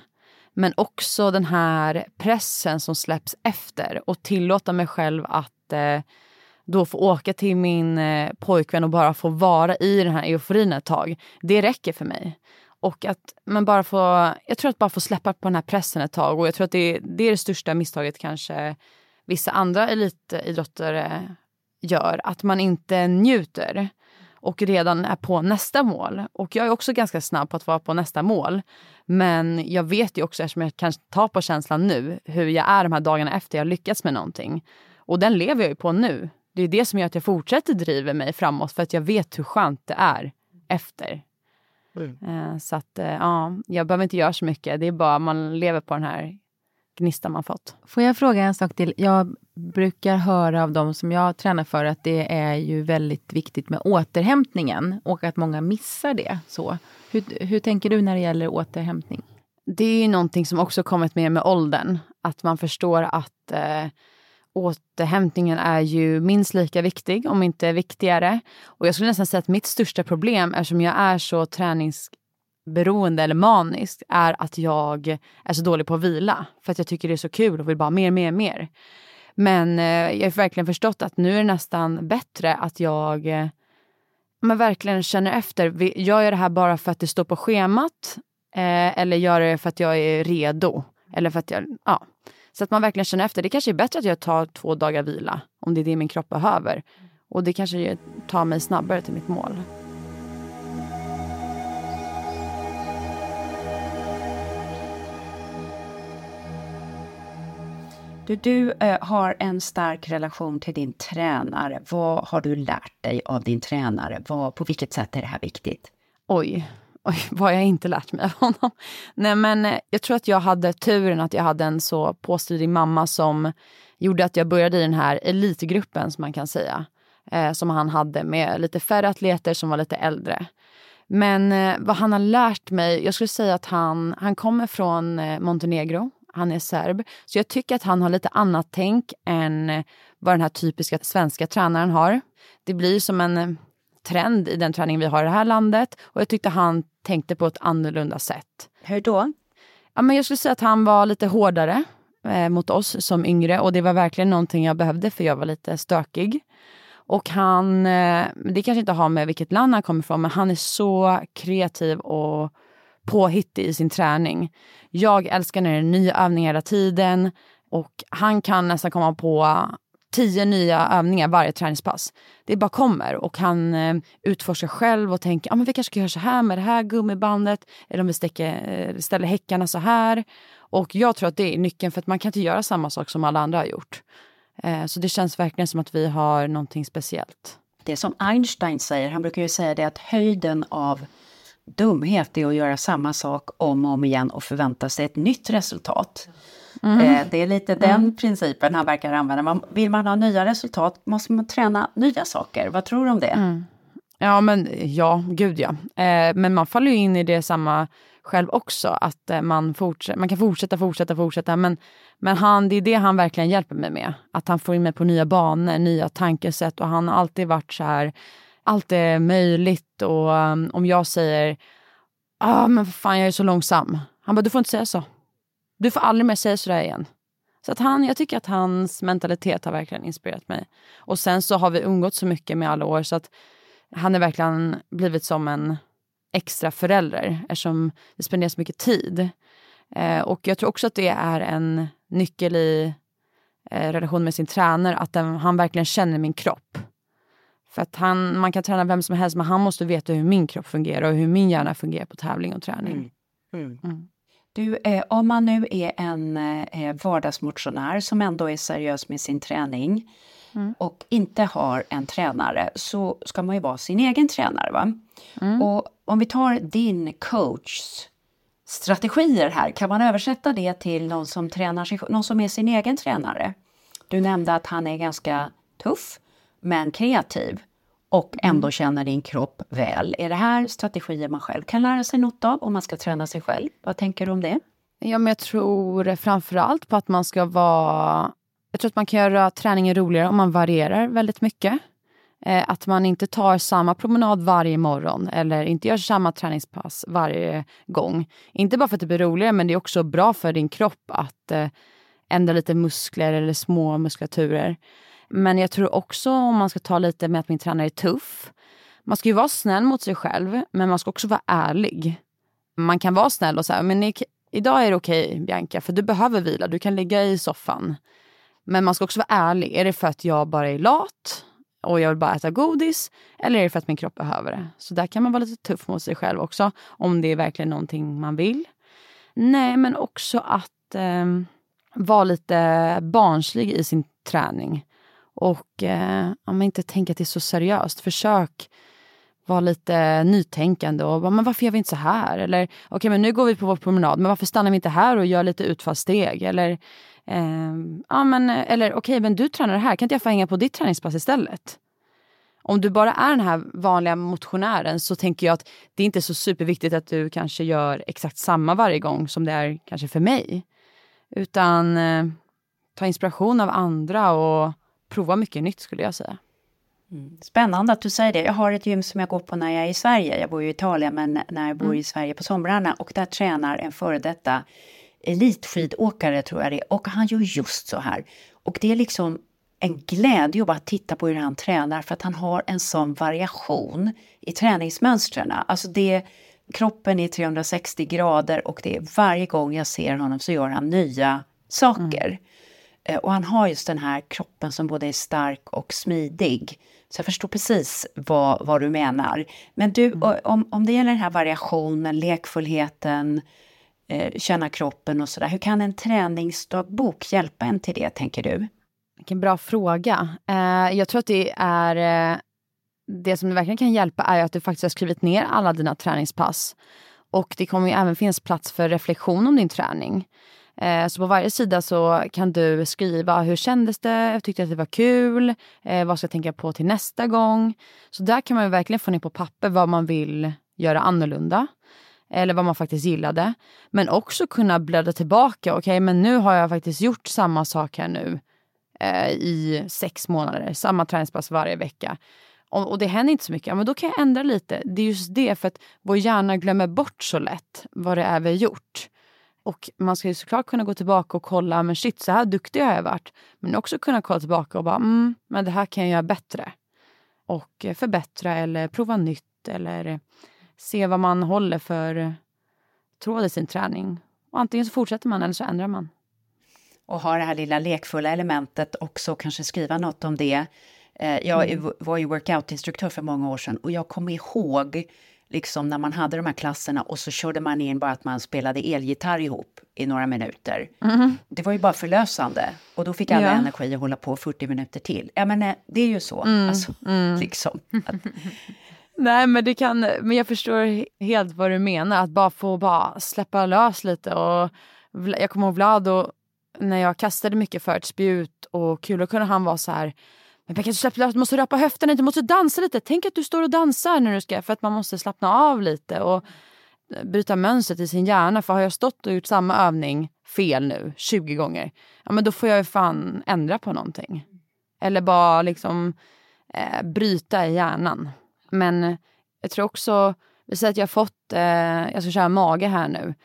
Speaker 2: Men också den här pressen som släpps efter och tillåta mig själv att eh, då få åka till min eh, pojkvän och bara få vara i den här euforin ett tag. Det räcker för mig. Och att man bara får, jag tror att bara få släppa på den här pressen ett tag och jag tror att det, det är det största misstaget kanske vissa andra elitidrottare eh, gör. Att man inte njuter och redan är på nästa mål. Och jag är också ganska snabb på att vara på nästa mål. Men jag vet ju också, eftersom jag kan ta på känslan nu, hur jag är de här dagarna efter jag lyckats med någonting. Och den lever jag ju på nu. Det är det som gör att jag fortsätter driva mig framåt, för att jag vet hur skönt det är efter. Mm. Så att, eh, ja, jag behöver inte göra så mycket. Det är bara man lever på den här gnistan man fått.
Speaker 3: Får jag fråga en sak till? Jag brukar höra av de som jag tränar för att det är ju väldigt viktigt med återhämtningen och att många missar det. Så, hur, hur tänker du när det gäller återhämtning?
Speaker 2: Det är ju någonting som också kommit med med åldern. Att man förstår att eh, återhämtningen är ju minst lika viktig, om inte viktigare. Och jag skulle nästan säga att mitt största problem, eftersom jag är så träningsberoende eller manisk är att jag är så dålig på att vila. För att jag tycker det är så kul och vill bara mer, mer, mer. Men eh, jag har verkligen förstått att nu är det nästan bättre att jag eh, men verkligen känner efter. Gör jag det här bara för att det står på schemat? Eh, eller gör jag det för att jag är redo? Eller för att jag, ja. Så att man verkligen känner efter. Det kanske är bättre att jag tar två dagar vila om det är det min kropp behöver. Och det kanske tar mig snabbare till mitt mål.
Speaker 1: Du, du eh, har en stark relation till din tränare. Vad har du lärt dig av din tränare? Vad, på vilket sätt är det här viktigt?
Speaker 2: Oj, oj, vad har jag inte lärt mig av honom? Nej, men eh, jag tror att jag hade turen att jag hade en så påstridig mamma som gjorde att jag började i den här elitgruppen som man kan säga. Eh, som han hade med lite färre atleter som var lite äldre. Men eh, vad han har lärt mig, jag skulle säga att han, han kommer från eh, Montenegro han är serb. Så jag tycker att han har lite annat tänk än eh, vad den här typiska svenska tränaren har. Det blir som en eh, trend i den träning vi har i det här landet och jag tyckte han tänkte på ett annorlunda sätt.
Speaker 1: Hur då?
Speaker 2: Ja, men jag skulle säga att han var lite hårdare eh, mot oss som yngre och det var verkligen någonting jag behövde för jag var lite stökig. Och han, eh, det kanske inte har med vilket land han kommer ifrån, men han är så kreativ och påhittig i sin träning. Jag älskar när det är nya övningar hela tiden och han kan nästan komma på tio nya övningar varje träningspass. Det bara kommer och han eh, utforskar själv och tänker, ah, men vi kanske ska göra så här med det här gummibandet eller om vi stäcker, eh, ställer häckarna så här. Och jag tror att det är nyckeln för att man kan inte göra samma sak som alla andra har gjort. Eh, så det känns verkligen som att vi har någonting speciellt.
Speaker 1: Det som Einstein säger, han brukar ju säga det att höjden av dumhet är att göra samma sak om och om igen och förvänta sig ett nytt resultat.
Speaker 2: Mm.
Speaker 1: Eh, det är lite den principen han verkar använda. Man, vill man ha nya resultat måste man träna nya saker. Vad tror du om det?
Speaker 2: Mm. Ja, men ja, gud ja. Eh, men man faller ju in i det samma själv också, att eh, man, fortsätter, man kan fortsätta, fortsätta, fortsätta. Men, men han, det är det han verkligen hjälper mig med. Att han får in mig på nya banor, nya tankesätt och han har alltid varit så här, allt är möjligt och um, om jag säger, ah men för fan jag är så långsam. Han bara, du får inte säga så. Du får aldrig mer säga sådär igen. Så att han, jag tycker att hans mentalitet har verkligen inspirerat mig. Och sen så har vi umgått så mycket med alla år så att han har verkligen blivit som en extra förälder eftersom det spenderas mycket tid. Eh, och jag tror också att det är en nyckel i eh, relation med sin tränare, att den, han verkligen känner min kropp. För att han, man kan träna vem som helst men han måste veta hur min kropp fungerar och hur min hjärna fungerar på tävling och träning.
Speaker 1: Mm. Mm. Du, eh, om man nu är en eh, vardagsmotionär som ändå är seriös med sin träning mm. och inte har en tränare så ska man ju vara sin egen tränare. Va? Mm. Och om vi tar din coachs strategier här, kan man översätta det till någon som, tränar sig, någon som är sin egen tränare? Du nämnde att han är ganska tuff men kreativ och ändå mm. känner din kropp väl. Är det här strategier man själv kan lära sig något av om man ska träna sig själv? Vad tänker du om det?
Speaker 2: Ja, men jag tror framförallt på att man ska vara... Jag tror att man kan göra träningen roligare om man varierar väldigt mycket. Eh, att man inte tar samma promenad varje morgon eller inte gör samma träningspass varje gång. Inte bara för att det blir roligare, men det är också bra för din kropp att eh, ändra lite muskler eller små muskulaturer. Men jag tror också om man ska ta lite med att min tränare är tuff. Man ska ju vara snäll mot sig själv, men man ska också vara ärlig. Man kan vara snäll och säga, men idag är det okej okay, Bianca, för du behöver vila, du kan ligga i soffan. Men man ska också vara ärlig. Är det för att jag bara är lat och jag vill bara äta godis? Eller är det för att min kropp behöver det? Så där kan man vara lite tuff mot sig själv också, om det är verkligen någonting man vill. Nej, men också att eh, vara lite barnslig i sin träning. Och eh, ja, inte tänka att det är så seriöst, försök vara lite nytänkande och bara, men varför gör vi inte så här? Eller okej, okay, men nu går vi på vår promenad, men varför stannar vi inte här och gör lite utfallssteg? Eller eh, ja, men eller okej, okay, men du tränar här, kan inte jag få hänga på ditt träningspass istället? Om du bara är den här vanliga motionären så tänker jag att det är inte så superviktigt att du kanske gör exakt samma varje gång som det är kanske för mig. Utan eh, ta inspiration av andra och prova mycket nytt skulle jag säga.
Speaker 1: Mm. Spännande att du säger det. Jag har ett gym som jag går på när jag är i Sverige. Jag bor ju i Italien, men när jag bor mm. i Sverige på somrarna och där tränar en före detta elitskidåkare tror jag det är och han gör just så här. Och det är liksom en glädje att bara titta på hur han tränar för att han har en sån variation i träningsmönstren. Alltså det, kroppen är 360 grader och det är varje gång jag ser honom så gör han nya saker. Mm. Eh, och han har just den här kroppen som både är stark och smidig. Så jag förstår precis vad, vad du menar. Men du, mm. om, om det gäller den här variationen, lekfullheten, eh, känna kroppen och sådär. Hur kan en träningsdagbok hjälpa en till det, tänker du?
Speaker 2: Vilken bra fråga. Eh, jag tror att det är... Eh, det som verkligen kan hjälpa är att du faktiskt har skrivit ner alla dina träningspass. Och det kommer ju även finnas plats för reflektion om din träning. Eh, så på varje sida så kan du skriva hur kändes det, jag tyckte att det var kul, eh, vad ska jag tänka på till nästa gång. Så där kan man ju verkligen få ner på papper vad man vill göra annorlunda. Eller vad man faktiskt gillade. Men också kunna bläddra tillbaka. Okej, okay, men nu har jag faktiskt gjort samma sak här nu eh, i sex månader. Samma träningspass varje vecka. Och, och, det händer inte så mycket. Ja, men då kan jag ändra lite. Det är just det, för att vår hjärna glömmer bort så lätt vad det är vi har gjort. Och man ska ju såklart kunna gå tillbaka och kolla, men shit så här duktig har jag varit. Men också kunna kolla tillbaka och bara, mm, men det här kan jag göra bättre. Och eh, förbättra eller prova nytt eller se vad man håller för tråd i sin träning. Och antingen så fortsätter man eller så ändrar man.
Speaker 1: Och ha det här lilla lekfulla elementet också, kanske skriva något om det. Eh, jag mm. var ju workoutinstruktör för många år sedan och jag kommer ihåg liksom när man hade de här klasserna och så körde man in bara att man spelade elgitarr ihop i några minuter. Mm. Det var ju bara förlösande och då fick alla ja. energi att hålla på 40 minuter till. Ja men eh, det är ju så. Mm. Alltså, mm. Liksom.
Speaker 2: Nej men det kan, men jag förstår helt vad du menar. Att bara få bara släppa lös lite. Och jag kommer ihåg Vlad och när jag kastade mycket för ett spjut och kul, då kunde han vara så här men Becka, du, du måste röpa höfterna du måste dansa lite. Tänk att du står och dansar när du ska, för att man måste slappna av lite och eh, bryta mönstret i sin hjärna. För har jag stått och gjort samma övning fel nu 20 gånger, ja men då får jag ju fan ändra på någonting. Eller bara liksom eh, bryta i hjärnan. Men eh, jag tror också, vi säger att jag har fått, eh, jag ska köra mage här nu.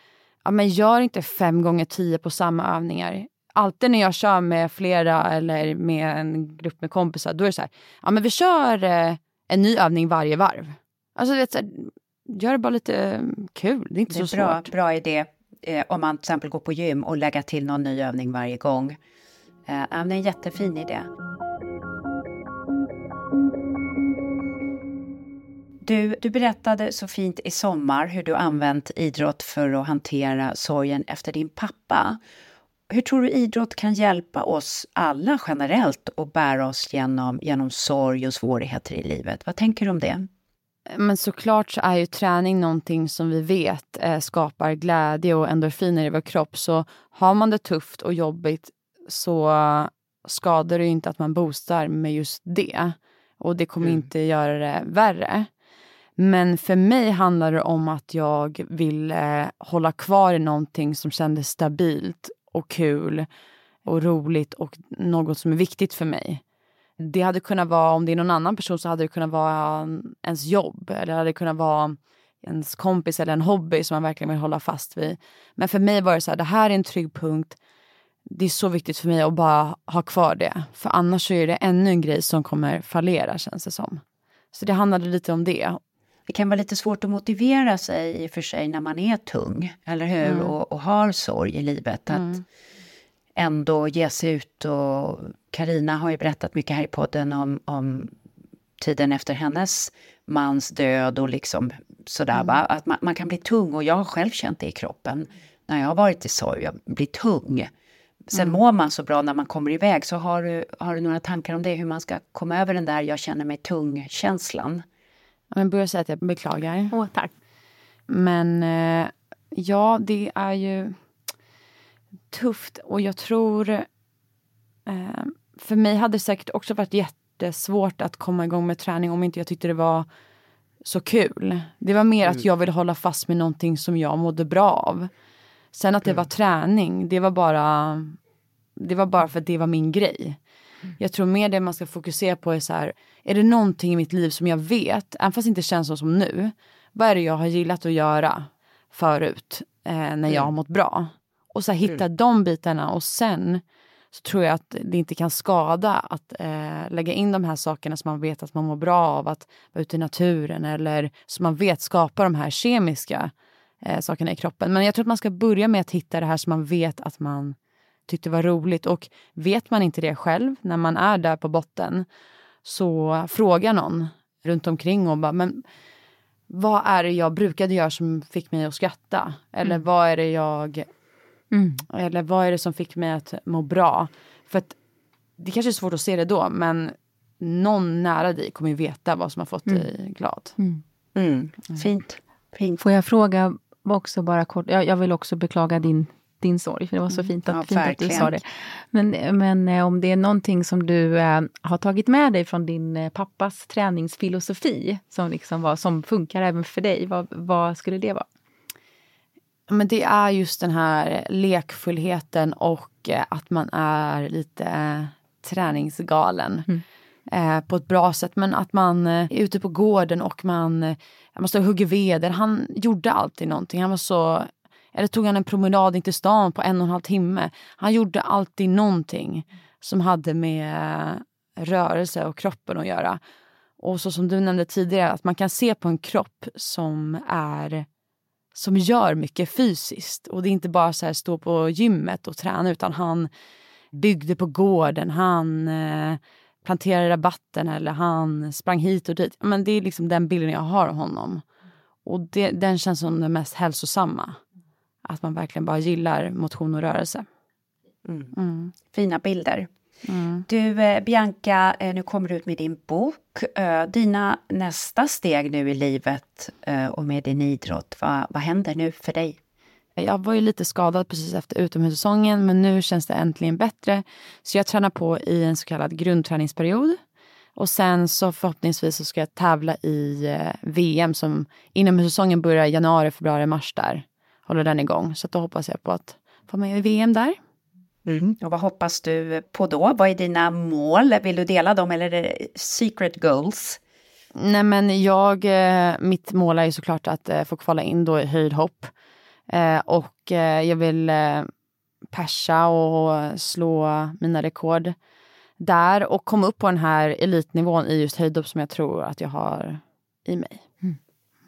Speaker 2: Ja men gör inte fem gånger tio på samma övningar alltid när jag kör med flera eller med en grupp med kompisar, då är det så här, ja men vi kör eh, en ny övning varje varv. Alltså vet, så här, gör det bara lite mm, kul, det är inte
Speaker 1: det är
Speaker 2: så
Speaker 1: bra,
Speaker 2: svårt.
Speaker 1: Bra idé eh, om man till exempel går på gym och lägga till någon ny övning varje gång. Eh, det är en jättefin idé. Du, du berättade så fint i sommar hur du använt idrott för att hantera sorgen efter din pappa. Hur tror du idrott kan hjälpa oss alla generellt att bära oss genom, genom sorg och svårigheter i livet? Vad tänker du om det?
Speaker 2: Men såklart så är ju träning någonting som vi vet eh, skapar glädje och endorfiner i vår kropp. Så har man det tufft och jobbigt så skadar det ju inte att man boostar med just det. Och det kommer mm. inte göra det värre. Men för mig handlar det om att jag vill eh, hålla kvar i någonting som kändes stabilt och kul och roligt och något som är viktigt för mig. Det hade kunnat vara, om det är någon annan person så hade det kunnat vara ens jobb eller det hade kunnat vara ens kompis eller en hobby som man verkligen vill hålla fast vid. Men för mig var det så här, det här är en trygg punkt. Det är så viktigt för mig att bara ha kvar det. För annars så är det ännu en grej som kommer fallera känns det som. Så det handlade lite om det.
Speaker 1: Det kan vara lite svårt att motivera sig i och för sig när man är tung, eller hur? Mm. Och, och, har sorg i livet. Att mm. ändå ge sig ut och Karina har ju berättat mycket här i podden om, om tiden efter hennes mans död och liksom sådär mm. Att man, man, kan bli tung och jag har själv känt det i kroppen när jag har varit i sorg, jag blir tung. Sen mm. mår man så bra när man kommer iväg, så har du, har du några tankar om det, hur man ska komma över den där jag känner mig tung-känslan?
Speaker 2: Men börja säga att jag beklagar.
Speaker 3: Åh, tack.
Speaker 2: Men eh, ja, det är ju tufft och jag tror... Eh, för mig hade det säkert också varit jättesvårt att komma igång med träning om inte jag tyckte det var så kul. Det var mer mm. att jag ville hålla fast med någonting som jag mådde bra av. Sen att det mm. var träning, det var bara det var bara för att det var min grej. Jag tror mer det man ska fokusera på är så här, är det någonting i mitt liv som jag vet, även fast det inte känns så som nu, vad är det jag har gillat att göra förut eh, när jag mm. har mått bra? Och så här, hitta mm. de bitarna och sen så tror jag att det inte kan skada att eh, lägga in de här sakerna som man vet att man mår bra av, att vara ute i naturen eller som man vet skapar de här kemiska eh, sakerna i kroppen. Men jag tror att man ska börja med att hitta det här som man vet att man tyckte var roligt. Och vet man inte det själv när man är där på botten så fråga någon runt omkring och bara, men vad är det jag brukade göra som fick mig att skratta? Eller mm. vad är det jag... Mm. Eller vad är det som fick mig att må bra? För att det kanske är svårt att se det då, men någon nära dig kommer ju veta vad som har fått mm. dig glad.
Speaker 1: Mm. Mm. Fint. Fint.
Speaker 3: Får jag fråga också bara kort, jag, jag vill också beklaga din din sorg. Det var så mm. fint att, ja, fint att du sa det. Men, men eh, om det är någonting som du eh, har tagit med dig från din eh, pappas träningsfilosofi som, liksom var, som funkar även för dig, vad, vad skulle det vara?
Speaker 2: Men det är just den här lekfullheten och att man är lite träningsgalen. Mm. Eh, på ett bra sätt. Men att man är ute på gården och man, man måste hugga veder. Han gjorde alltid någonting. Han var så eller tog han en promenad in till stan på en och en halv timme. Han gjorde alltid någonting som hade med eh, rörelse och kroppen att göra. Och så som du nämnde tidigare, att man kan se på en kropp som är som gör mycket fysiskt. Och det är inte bara så här stå på gymmet och träna utan han byggde på gården, han eh, planterade rabatten eller han sprang hit och dit. Men det är liksom den bilden jag har av honom. Och det, den känns som den mest hälsosamma. Att man verkligen bara gillar motion och rörelse.
Speaker 1: Mm. Mm. Fina bilder. Mm. Du, eh, Bianca, eh, nu kommer du ut med din bok. Eh, dina nästa steg nu i livet eh, och med din idrott, vad, vad händer nu för dig?
Speaker 2: Jag var ju lite skadad precis efter utomhussäsongen men nu känns det äntligen bättre. Så jag tränar på i en så kallad grundträningsperiod. Och sen så förhoppningsvis så ska jag tävla i eh, VM som inomhussäsongen börjar januari, februari, mars där. Håller den igång. Så då hoppas jag på att få med i VM där.
Speaker 1: Mm. Och vad hoppas du på då? Vad är dina mål? Vill du dela dem eller är det secret goals?
Speaker 2: Nej men jag, eh, mitt mål är ju såklart att eh, få kvala in då i höjdhopp. Eh, och jag vill persa och slå mina rekord där och komma upp på den här elitnivån i just höjdhopp som jag tror att jag har i mig.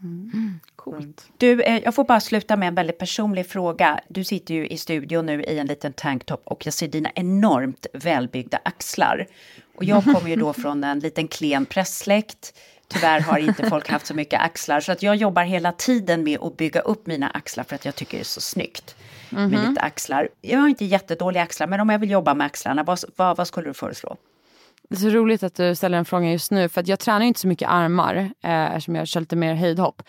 Speaker 2: Mm.
Speaker 1: Coolt. Du, jag får bara sluta med en väldigt personlig fråga. Du sitter ju i studion nu i en liten tanktop och jag ser dina enormt välbyggda axlar. Och jag kommer ju då från en liten klen presssläkt Tyvärr har inte folk haft så mycket axlar, så att jag jobbar hela tiden med att bygga upp mina axlar för att jag tycker det är så snyggt mm -hmm. med lite axlar. Jag har inte jättedåliga axlar, men om jag vill jobba med axlarna, vad, vad, vad skulle du föreslå?
Speaker 2: Det är så roligt att du ställer en fråga just nu, för att jag tränar inte så mycket armar eh, eftersom jag kör lite mer höjdhopp.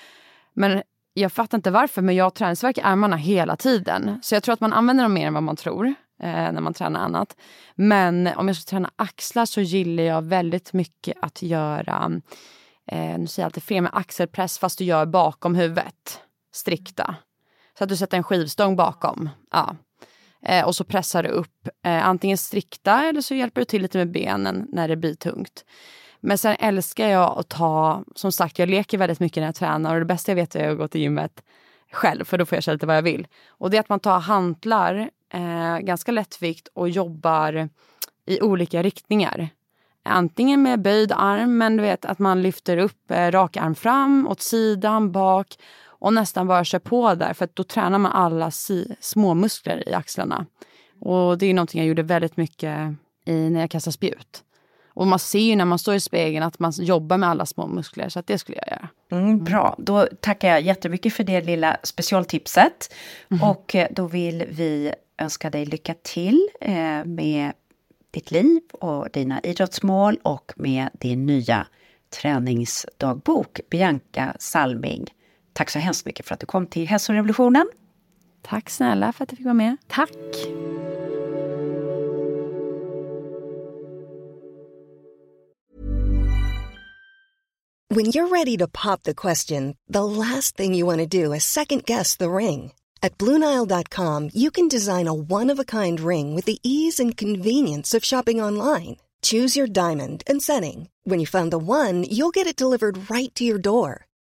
Speaker 2: Men jag fattar inte varför, men jag träningsverkar armarna hela tiden. Så jag tror att man använder dem mer än vad man tror eh, när man tränar annat. Men om jag ska träna axlar så gillar jag väldigt mycket att göra eh, nu säger jag alltid fel, med axelpress fast du gör bakom huvudet. Strikta. Så att du sätter en skivstång bakom. Ja. Eh, och så pressar du upp eh, antingen strikta eller så hjälper du till lite med benen när det blir tungt. Men sen älskar jag att ta, som sagt jag leker väldigt mycket när jag tränar och det bästa jag vet är att gå till gymmet själv för då får jag köra lite vad jag vill. Och det är att man tar hantlar, eh, ganska lättvikt och jobbar i olika riktningar antingen med böjd arm, men du vet att man lyfter upp eh, rak arm fram, åt sidan, bak och nästan bara kör på där för att då tränar man alla si små muskler i axlarna. Och det är någonting jag gjorde väldigt mycket i, när jag kastade spjut. Och man ser ju när man står i spegeln att man jobbar med alla små muskler, så det skulle jag göra.
Speaker 1: Mm, bra, då tackar jag jättemycket för det lilla specialtipset. Mm. Och eh, då vill vi önska dig lycka till eh, med ditt liv och dina idrottsmål och med din nya träningsdagbok, Bianca Salming. Tack så hemskt mycket för att du kom till Hälsorevolutionen.
Speaker 2: Tack snälla för att jag fick vara med.
Speaker 1: Tack!
Speaker 4: When you're ready to pop the question, the last thing you want to do is second guess the ring. At Bluenile.com you can design a one-of-a-kind ring with the ease and convenience of shopping online. Choose your diamond and setting. When you find the one, you'll get it delivered right to your door.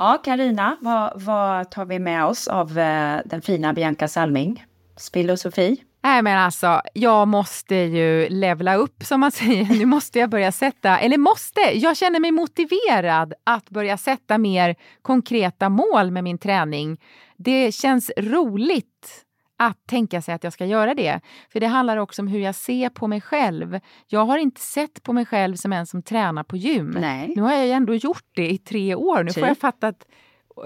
Speaker 1: Ja, Karina, vad, vad, tar vi med oss av eh, den fina Bianca Salming? Filosofi?
Speaker 3: Nej men alltså, jag måste ju levla upp som man säger. Nu måste jag börja sätta, eller måste, jag känner mig motiverad att börja sätta mer konkreta mål med min träning. Det känns roligt att tänka sig att jag ska göra det. För det handlar också om hur jag ser på mig själv. Jag har inte sett på mig själv som en som tränar på gym.
Speaker 1: Nej.
Speaker 3: Nu har jag ändå gjort det i tre år. Nu får jag fatta att...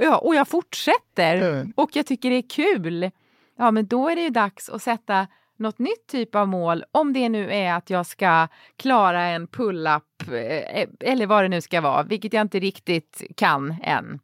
Speaker 3: Ja, och jag fortsätter. Mm. Och jag tycker det är kul. Ja, men då är det ju dags att sätta något nytt typ av mål, om det nu är att jag ska klara en pull-up eh, eller vad det nu ska vara, vilket jag inte riktigt kan än.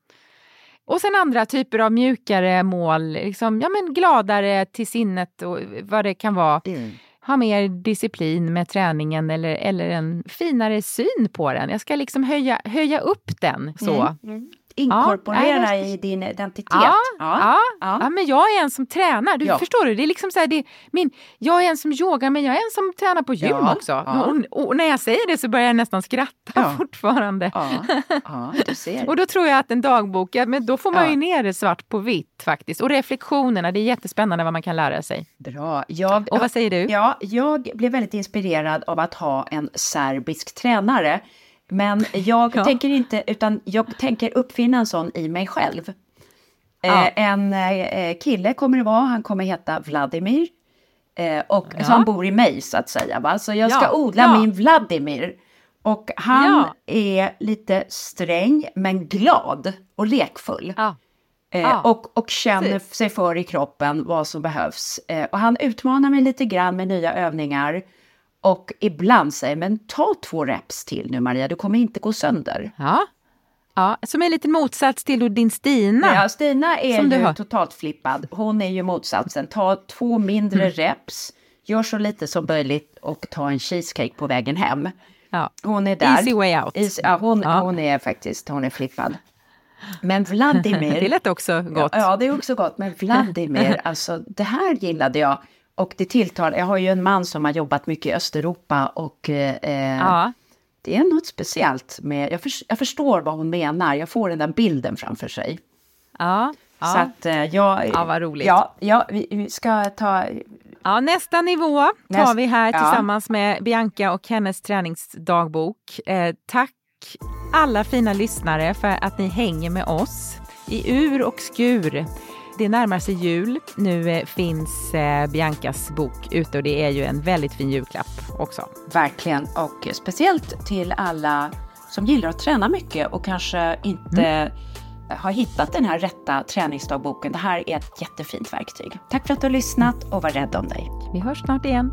Speaker 3: Och sen andra typer av mjukare mål, liksom, ja men gladare till sinnet och vad det kan vara.
Speaker 1: Mm.
Speaker 3: Ha mer disciplin med träningen eller, eller en finare syn på den. Jag ska liksom höja, höja upp den så.
Speaker 1: Mm. Inkorporera
Speaker 3: Ja,
Speaker 1: i din identitet.
Speaker 3: Ja, ja,
Speaker 1: ja.
Speaker 3: ja. men jag är en som tränar. Du förstår du? Det är liksom så här, det, min, jag är en som yogar men jag är en som tränar på gym också. Och, och när jag säger det så börjar jag nästan skratta fortfarande. Och då tror jag att en dagbok, men då får man ju ner det svart på vitt faktiskt. Och reflektionerna, det är jättespännande vad man kan lära sig.
Speaker 1: Bra. Jag,
Speaker 3: Och vad säger du?
Speaker 1: Ja, jag blev väldigt inspirerad av att ha en serbisk tränare. Men jag
Speaker 3: Ja.
Speaker 1: tänker inte, utan jag tänker uppfinna en sån i mig själv.
Speaker 3: Ja.
Speaker 1: Eh, en eh, kille kommer det vara, han kommer heta Vladimir. Eh, och
Speaker 3: Ja.
Speaker 1: så han bor i mig så att säga. Va? Så jag ska odla min Vladimir. Och han är lite sträng men glad och lekfull. Eh, och, och känner sig för i kroppen vad som behövs. Eh, och han utmanar mig lite grann med nya övningar. Och ibland säger men ta två reps till nu Maria, du kommer inte gå sönder.
Speaker 3: Ja. ja. Som en liten motsats till din Stina.
Speaker 1: Ja, Stina är
Speaker 3: Som
Speaker 1: ju totalt flippad. Hon är ju motsatsen. Ta två mindre
Speaker 3: Mm.
Speaker 1: reps, gör så lite som möjligt och ta en cheesecake på vägen hem.
Speaker 3: Ja.
Speaker 1: Hon är där.
Speaker 3: Easy way out.
Speaker 1: Easy- ja, hon,
Speaker 3: Ja.
Speaker 1: hon är faktiskt, hon är flippad. Men Vladimir.
Speaker 3: Det lät också gott.
Speaker 1: Ja, ja, det är också gott. Men Vladimir, alltså det här gillade jag. Och det tilltal, jag har ju en man som har jobbat mycket i Östeuropa och eh,
Speaker 3: Ja.
Speaker 1: det är något speciellt med, jag, förs- jag förstår vad hon menar, jag får den där bilden framför sig.
Speaker 3: Ja.
Speaker 1: Så
Speaker 3: Ja.
Speaker 1: att eh, jag...
Speaker 3: Ja, vad roligt.
Speaker 1: Ja, ja vi, vi ska ta...
Speaker 3: Ja, nästa nivå tar
Speaker 1: Näst-
Speaker 3: vi här
Speaker 1: ja.
Speaker 3: tillsammans med Bianca och hennes träningsdagbok. Eh, tack alla fina lyssnare för att ni hänger med oss i ur och skur. Det närmar sig jul. Nu eh, finns eh, Biancas bok ute och det är ju en väldigt fin julklapp också.
Speaker 1: Verkligen, och speciellt till alla som gillar att träna mycket och kanske inte
Speaker 3: Mm.
Speaker 1: har hittat den här rätta träningsdagboken. Det här är ett jättefint verktyg. Tack för att du har lyssnat och var rädd om dig.
Speaker 3: Vi hörs snart igen.